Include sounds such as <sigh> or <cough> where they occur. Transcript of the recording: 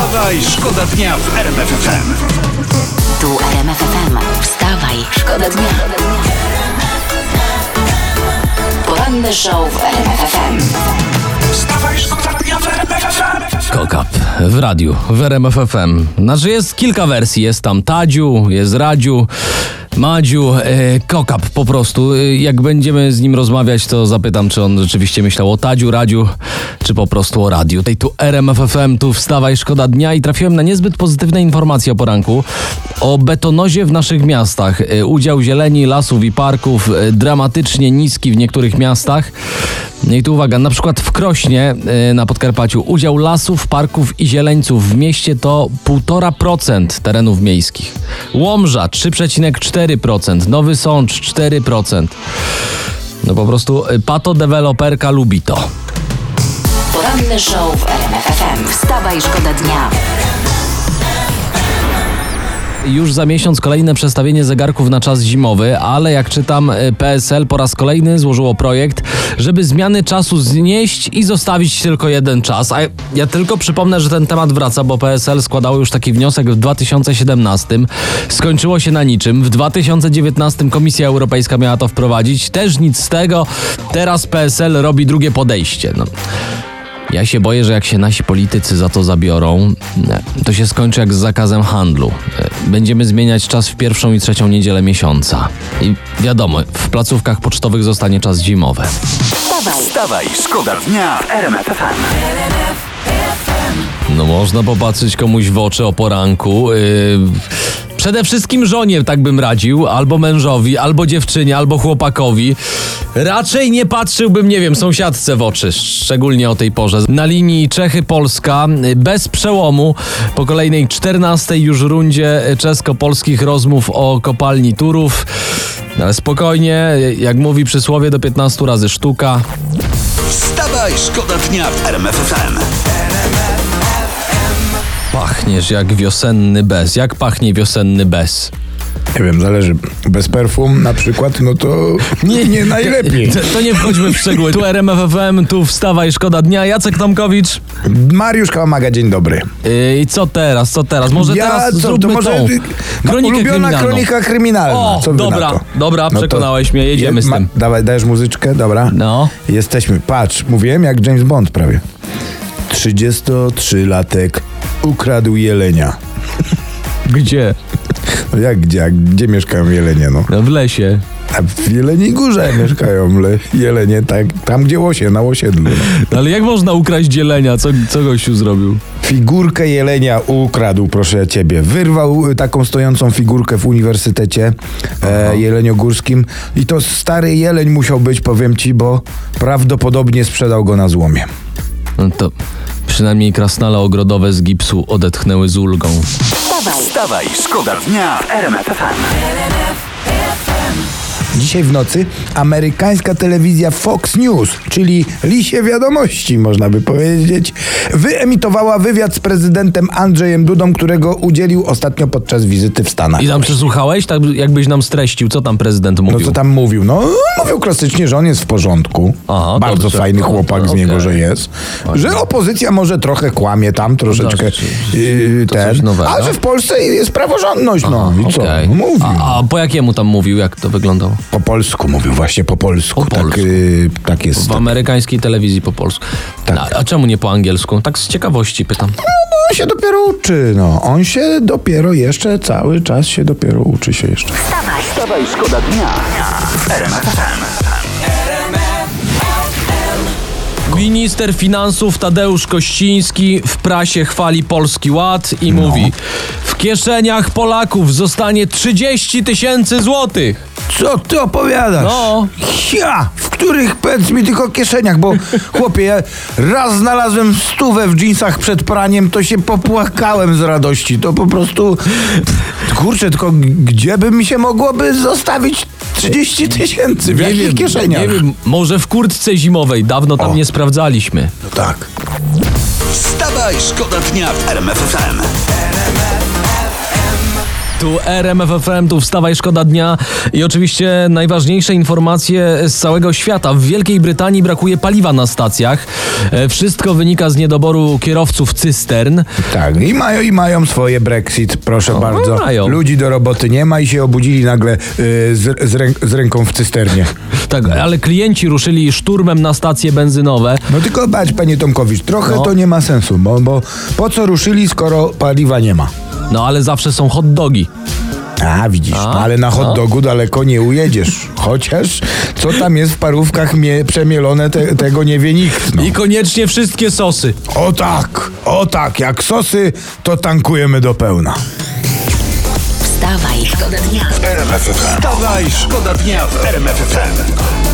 Wstawaj, szkoda dnia w RMF FM. Tu RMF FM. Wstawaj, szkoda dnia. Poranny show w RMF FM. Wstawaj, szkoda dnia w RMF FM. Kokap w radiu, w RMF FM. Znaczy jest kilka wersji. Jest tam Tadziu, jest Radziu, Madziu, e, Kokap po prostu. E, jak będziemy z nim rozmawiać, to zapytam, czy on rzeczywiście myślał o Tadziu, Radziu, czy po prostu o radiu. Tej tu RMF FM, tu wstawaj, szkoda dnia i trafiłem na niezbyt pozytywne informacje o poranku. O betonozie w naszych miastach. E, udział zieleni, lasów i parków e, dramatycznie niski w niektórych miastach. No i tu uwaga, na przykład w Krośnie e, na Podkarpaciu udział lasów, parków i zieleńców w mieście to 1,5% terenów miejskich. Łomża 3,4%, Nowy Sącz 4%. No po prostu e, patodeweloperka lubi to. Poranny show w RMF FM. Wstawaj, szkoda dnia. Już za miesiąc kolejne przestawienie zegarków na czas zimowy, ale jak czytam, y, PSL po raz kolejny złożyło projekt, żeby zmiany czasu znieść i zostawić tylko jeden czas. A ja tylko przypomnę, że ten temat wraca, bo PSL składało już taki wniosek w 2017. Skończyło się na niczym. W 2019 Komisja Europejska miała to wprowadzić. Też nic z tego. Teraz PSL robi drugie podejście. No. Ja się boję, że jak się nasi politycy za to zabiorą, to się skończy jak z zakazem handlu. Będziemy zmieniać czas w pierwszą i trzecią niedzielę miesiąca. I wiadomo, w placówkach pocztowych zostanie czas zimowy. Wstawaj, Wstawaj, szkoda dnia w RMF FM. No można popatrzeć komuś w oczy o poranku. Yy, przede wszystkim żonie tak bym radził, albo mężowi, albo dziewczynie, albo chłopakowi. Raczej nie patrzyłbym, nie wiem, sąsiadce w oczy, szczególnie o tej porze. Na linii Czechy-Polska, bez przełomu, po kolejnej 14 już rundzie czesko-polskich rozmów o kopalni Turów. Ale spokojnie, jak mówi przysłowie, do 15 razy sztuka. Wstawaj, szkoda dnia w RMF FM. Pachniesz jak wiosenny bez. Jak pachnie wiosenny bez? Nie wiem, zależy. Bez perfum na przykład, no to nie, nie najlepiej. To, to nie wchodźmy w szczegóły. Tu RMF FM, tu wstawaj, szkoda dnia. Jacek Tomkowicz. Mariusz Kałamaga, dzień dobry. Yy, I co teraz, co teraz? Może ja, teraz co, zróbmy to może tą ma- kronikę ulubiona kronika kryminalna. O, co dobra, dobra, No przekonałeś mnie, jedziemy z ma- tym. Dawaj, dajesz muzyczkę, dobra? No. Jesteśmy. Patrz, mówiłem jak James Bond prawie. 33-latek ukradł jelenia. Gdzie? Jak gdzie? Gdzie mieszkają jelenie, no? No w lesie. A w Jeleniej Górze mieszkają le, jelenie, tak, tam gdzie łosie, na osiedlu. No. No, ale jak można ukraść dzielenia? Co, co gościu zrobił? Figurkę jelenia ukradł, proszę ciebie. Wyrwał y, taką stojącą figurkę w uniwersytecie e, jeleniogórskim i to stary jeleń musiał być, powiem ci, bo prawdopodobnie sprzedał go na złomie. To przynajmniej krasnale ogrodowe z gipsu odetchnęły z ulgą. wstawaj, Wstawaj, szkoda dnia w RMF. Dzisiaj w nocy amerykańska telewizja Fox News, czyli lisie wiadomości, można by powiedzieć, wyemitowała wywiad z prezydentem Andrzejem Dudą, którego udzielił ostatnio podczas wizyty w Stanach. I tam przesłuchałeś? Tak jakbyś nam streścił, co tam prezydent mówił? No co tam mówił? No mówił klasycznie, że on jest w porządku. Aha, Bardzo dobrze. fajny chłopak z niego, że jest. Że opozycja może trochę kłamie tam troszeczkę yy, ten. A że w Polsce jest praworządność, no i co? No, mówił. A, a po jakiemu tam mówił? Jak to wyglądało? Po polsku mówił, właśnie po polsku. Po tak, polsku. yy, tak jest. W amerykańskiej telewizji po polsku. Tak. A, a czemu nie po angielsku? Tak z ciekawości pytam. On się dopiero uczy, no. On się dopiero jeszcze, cały czas się dopiero uczy się jeszcze. wstawaj, Wstawaj, szkoda dnia. Minister finansów Tadeusz Kościński w prasie chwali Polski Ład i No. mówi kieszeniach Polaków zostanie 30 tysięcy złotych. Co ty opowiadasz? No. Ja! W których, powiedz mi, tylko kieszeniach, bo <laughs> chłopie, ja raz znalazłem stówę w dżinsach przed praniem, to się popłakałem z radości. To po prostu, kurczę, tylko gdzie by mi się mogłoby zostawić 30 tysięcy? W jakich kieszeniach? nie wiem, może w kurtce zimowej, dawno tam O. nie sprawdzaliśmy. No tak. Wstawaj, szkoda dnia w RMF FM. Tu RMF FM, tu wstawaj szkoda dnia i oczywiście najważniejsze informacje z całego świata. W Wielkiej Brytanii brakuje paliwa na stacjach. E, Wszystko wynika z niedoboru kierowców cystern. Tak, i mają, i mają swoje Brexit, proszę bardzo. mają. Ludzi do roboty nie ma i się obudzili nagle y, z, z, ręk, z ręką w cysternie. <laughs> Tak, ale klienci ruszyli szturmem na stacje benzynowe. No tylko bać, panie Tomkowicz, trochę No. to nie ma sensu, bo, bo po co ruszyli, skoro paliwa nie ma? No ale zawsze są hot dogi. A, widzisz, A, ale na hot no. dogu daleko nie ujedziesz. <laughs> Chociaż co tam jest w parówkach mie- przemielone, te, tego nie wie nikt. No. I koniecznie wszystkie sosy. O tak, o tak, jak sosy, to tankujemy do pełna. Wstawaj, szkoda dnia. Wstawaj, szkoda dnia w RMF FM.